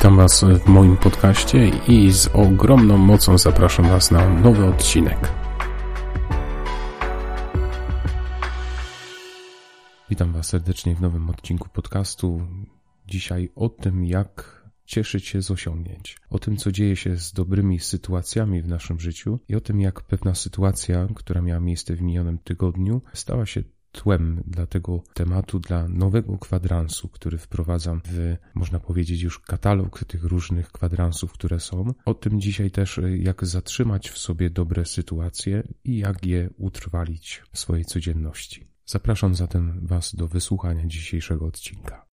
Witam Was w moim podcaście i z ogromną mocą zapraszam Was na nowy odcinek. Witam Was serdecznie w nowym odcinku podcastu. Dzisiaj o tym, jak cieszyć się z osiągnięć, o tym, co dzieje się z dobrymi sytuacjami w naszym życiu i o tym, jak pewna sytuacja, która miała miejsce w minionym tygodniu, stała się tłem dla tego tematu, dla nowego kwadransu, który wprowadzam w, można powiedzieć, już katalog tych różnych kwadransów, które są. O tym dzisiaj też, jak zatrzymać w sobie dobre sytuacje i jak je utrwalić w swojej codzienności. Zapraszam zatem Was do wysłuchania dzisiejszego odcinka.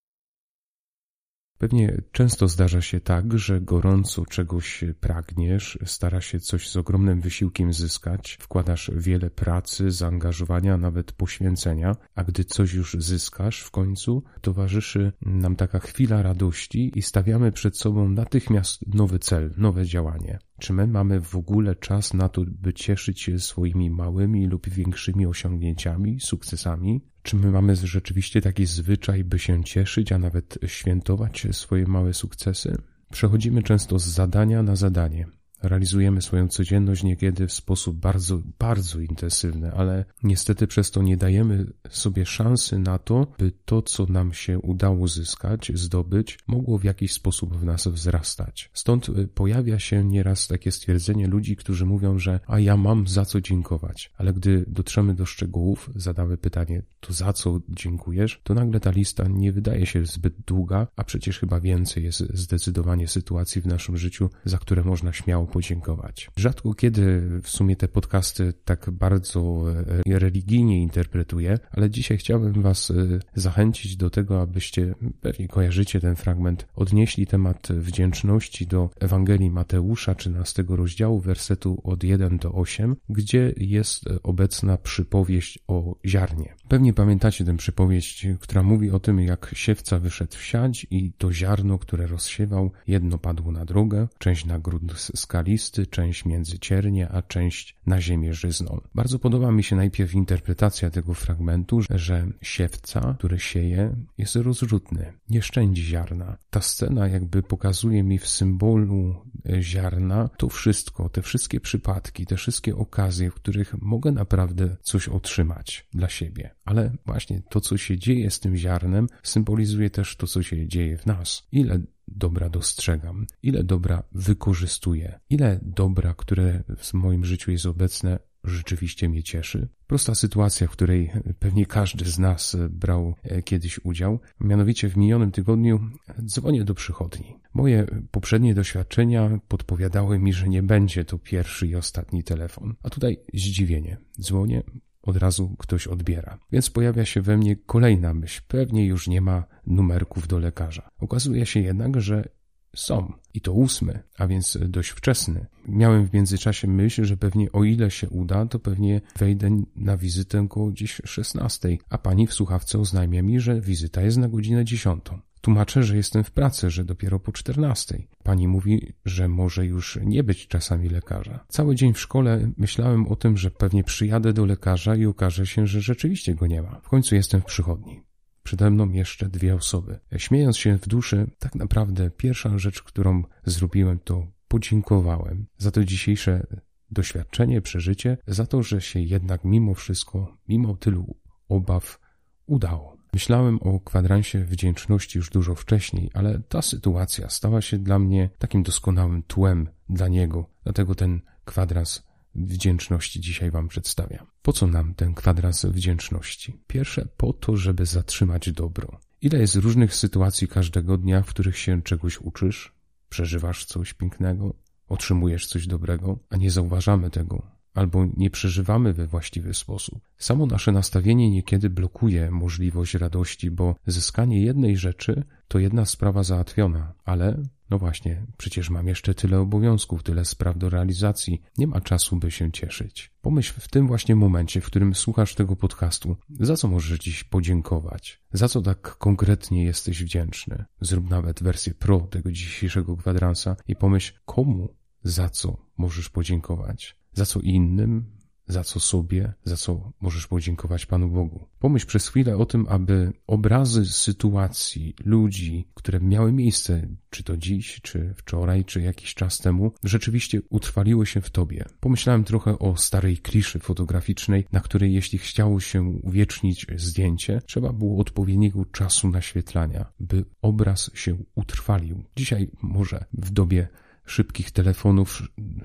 Pewnie często zdarza się tak, że gorąco czegoś pragniesz, stara się coś z ogromnym wysiłkiem zyskać, wkładasz wiele pracy, zaangażowania, nawet poświęcenia, a gdy coś już zyskasz w końcu, towarzyszy nam taka chwila radości i stawiamy przed sobą natychmiast nowy cel, nowe działanie. Czy my mamy w ogóle czas na to, by cieszyć się swoimi małymi lub większymi osiągnięciami, sukcesami? Czy my mamy rzeczywiście taki zwyczaj, by się cieszyć, a nawet świętować swoje małe sukcesy? Przechodzimy często z zadania na zadanie. Realizujemy swoją codzienność niekiedy w sposób bardzo, bardzo intensywny, ale niestety przez to nie dajemy sobie szansy na to, by to, co nam się udało zyskać, zdobyć, mogło w jakiś sposób w nas wzrastać. Stąd y, pojawia się nieraz takie stwierdzenie ludzi, którzy mówią, że a ja mam za co dziękować, ale gdy dotrzemy do szczegółów, zadamy pytanie, to za co dziękujesz, to nagle ta lista nie wydaje się zbyt długa, a przecież chyba więcej jest zdecydowanie sytuacji w naszym życiu, za które można śmiało podziękować. Rzadko kiedy w sumie te podcasty tak bardzo e, religijnie interpretuję, ale dzisiaj chciałbym Was e, zachęcić do tego, abyście, pewnie kojarzycie ten fragment, odnieśli temat wdzięczności do Ewangelii Mateusza, 13 rozdziału, wersetu od 1 do 8, gdzie jest obecna przypowieść o ziarnie. Pewnie pamiętacie tę przypowieść, która mówi o tym, jak siewca wyszedł w siać i to ziarno, które rozsiewał, jedno padło na drogę, część na grunt skalisty, część między ciernie, a część na ziemię żyzną. Bardzo podoba mi się najpierw interpretacja tego fragmentu, że siewca, który sieje, jest rozrzutny, nie szczędzi ziarna. Ta scena jakby pokazuje mi w symbolu e, ziarna to wszystko, te wszystkie przypadki, te wszystkie okazje, w których mogę naprawdę coś otrzymać dla siebie. Ale właśnie to, co się dzieje z tym ziarnem, symbolizuje też to, co się dzieje w nas. Ile dobra dostrzegam, ile dobra wykorzystuję, ile dobra, które w moim życiu jest obecne, rzeczywiście mnie cieszy. Prosta sytuacja, w której pewnie każdy z nas brał e, kiedyś udział. Mianowicie w minionym tygodniu dzwonię do przychodni. Moje poprzednie doświadczenia podpowiadały mi, że nie będzie to pierwszy i ostatni telefon. A tutaj zdziwienie. Dzwonię, od razu ktoś odbiera. Więc pojawia się we mnie kolejna myśl. Pewnie już nie ma numerków do lekarza. Okazuje się jednak, że są. I to ósmy, a więc dość wczesny. Miałem w międzyczasie myśl, że pewnie o ile się uda, to pewnie wejdę na wizytę koło gdzieś 16, a pani w słuchawce oznajmia mi, że wizyta jest na godzinę 10. Tłumaczę, że jestem w pracy, że dopiero po czternastej. Pani mówi, że może już nie być czasami lekarza. Cały dzień w szkole myślałem o tym, że pewnie przyjadę do lekarza i okaże się, że rzeczywiście go nie ma. W końcu jestem w przychodni. Przede mną jeszcze dwie osoby. Śmiejąc się w duszy, tak naprawdę pierwsza rzecz, którą zrobiłem, to podziękowałem za to dzisiejsze doświadczenie, przeżycie, za to, że się jednak mimo wszystko, mimo tylu obaw, udało. Myślałem o kwadransie wdzięczności już dużo wcześniej, ale ta sytuacja stała się dla mnie takim doskonałym tłem dla niego, dlatego ten kwadrans wdzięczności dzisiaj Wam przedstawiam. Po co nam ten kwadrans wdzięczności? Pierwsze, po to, żeby zatrzymać dobro. Ile jest różnych sytuacji każdego dnia, w których się czegoś uczysz, przeżywasz coś pięknego, otrzymujesz coś dobrego, a nie zauważamy tego, albo nie przeżywamy we właściwy sposób. Samo nasze nastawienie niekiedy blokuje możliwość radości, bo zyskanie jednej rzeczy to jedna sprawa załatwiona, ale no właśnie, przecież mam jeszcze tyle obowiązków, tyle spraw do realizacji, nie ma czasu, by się cieszyć. Pomyśl w tym właśnie momencie, w którym słuchasz tego podcastu, za co możesz dziś podziękować, za co tak konkretnie jesteś wdzięczny. Zrób nawet wersję pro tego dzisiejszego kwadransa i pomyśl, komu za co możesz podziękować za co innym, za co sobie, za co możesz podziękować Panu Bogu. Pomyśl przez chwilę o tym, aby obrazy sytuacji, ludzi, które miały miejsce, czy to dziś, czy wczoraj, czy jakiś czas temu, rzeczywiście utrwaliły się w Tobie. Pomyślałem trochę o starej kliszy fotograficznej, na której jeśli chciało się uwiecznić zdjęcie, trzeba było odpowiedniego czasu naświetlania, by obraz się utrwalił. Dzisiaj może w dobie szybkich telefonów,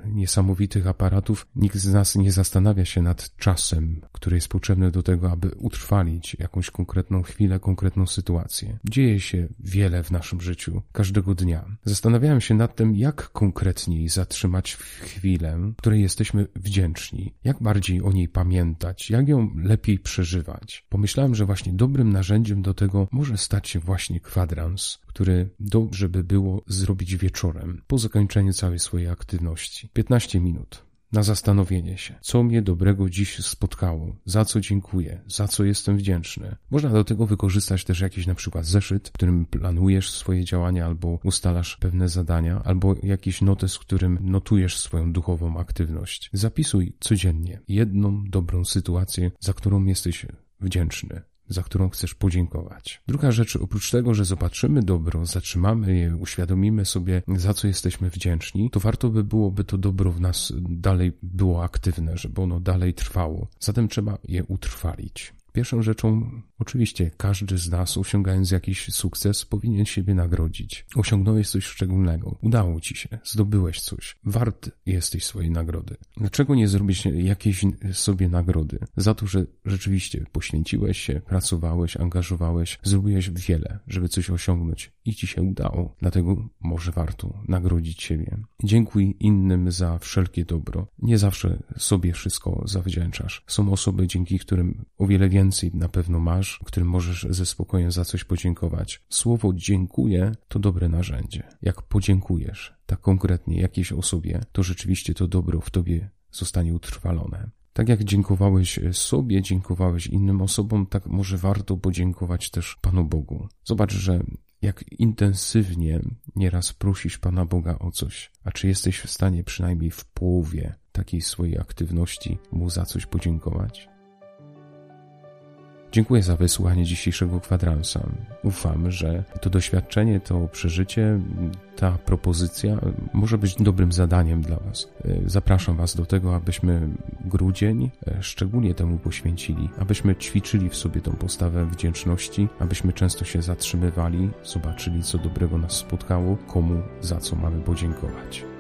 niesamowitych aparatów, nikt z nas nie zastanawia się nad czasem, który jest potrzebny do tego, aby utrwalić jakąś konkretną chwilę, konkretną sytuację. Dzieje się wiele w naszym życiu, każdego dnia. Zastanawiałem się nad tym, jak konkretniej zatrzymać chwilę, której jesteśmy wdzięczni, jak bardziej o niej pamiętać, jak ją lepiej przeżywać. Pomyślałem, że właśnie dobrym narzędziem do tego może stać się właśnie kwadrans, który dobrze by było zrobić wieczorem, po zakończeniu całej swojej aktywności. 15 minut na zastanowienie się, co mnie dobrego dziś spotkało, za co dziękuję, za co jestem wdzięczny. Można do tego wykorzystać też jakiś na przykład zeszyt, w którym planujesz swoje działania albo ustalasz pewne zadania, albo jakiś notes, w którym notujesz swoją duchową aktywność. Zapisuj codziennie jedną dobrą sytuację, za którą jesteś wdzięczny za którą chcesz podziękować. Druga rzecz, oprócz tego, że zobaczymy dobro, zatrzymamy je, uświadomimy sobie, za co jesteśmy wdzięczni, to warto by byłoby to dobro w nas dalej było aktywne, żeby ono dalej trwało. Zatem trzeba je utrwalić. Pierwszą rzeczą, oczywiście, każdy z nas, osiągając jakiś sukces, powinien siebie nagrodzić. Osiągnąłeś coś szczególnego, udało ci się, zdobyłeś coś, wart jesteś swojej nagrody. Dlaczego nie zrobić jakiejś sobie nagrody? Za to, że rzeczywiście poświęciłeś się, pracowałeś, angażowałeś, zrobiłeś wiele, żeby coś osiągnąć i ci się udało. Dlatego może warto nagrodzić siebie. Dziękuj innym za wszelkie dobro. Nie zawsze sobie wszystko zawdzięczasz. Są osoby, dzięki którym o wiele więcej na pewno masz, którym możesz ze spokojem za coś podziękować. Słowo dziękuję to dobre narzędzie. Jak podziękujesz tak konkretnie jakiejś osobie, to rzeczywiście to dobro w tobie zostanie utrwalone. Tak jak dziękowałeś sobie, dziękowałeś innym osobom, tak może warto podziękować też Panu Bogu. Zobacz, że jak intensywnie nieraz prosisz Pana Boga o coś, a czy jesteś w stanie przynajmniej w połowie takiej swojej aktywności Mu za coś podziękować? Dziękuję za wysłuchanie dzisiejszego kwadransa. Ufam, że to doświadczenie, to przeżycie, ta propozycja może być dobrym zadaniem dla Was. Zapraszam Was do tego, abyśmy grudzień e, szczególnie temu poświęcili, abyśmy ćwiczyli w sobie tą postawę wdzięczności, abyśmy często się zatrzymywali, zobaczyli, co dobrego nas spotkało, komu za co mamy podziękować.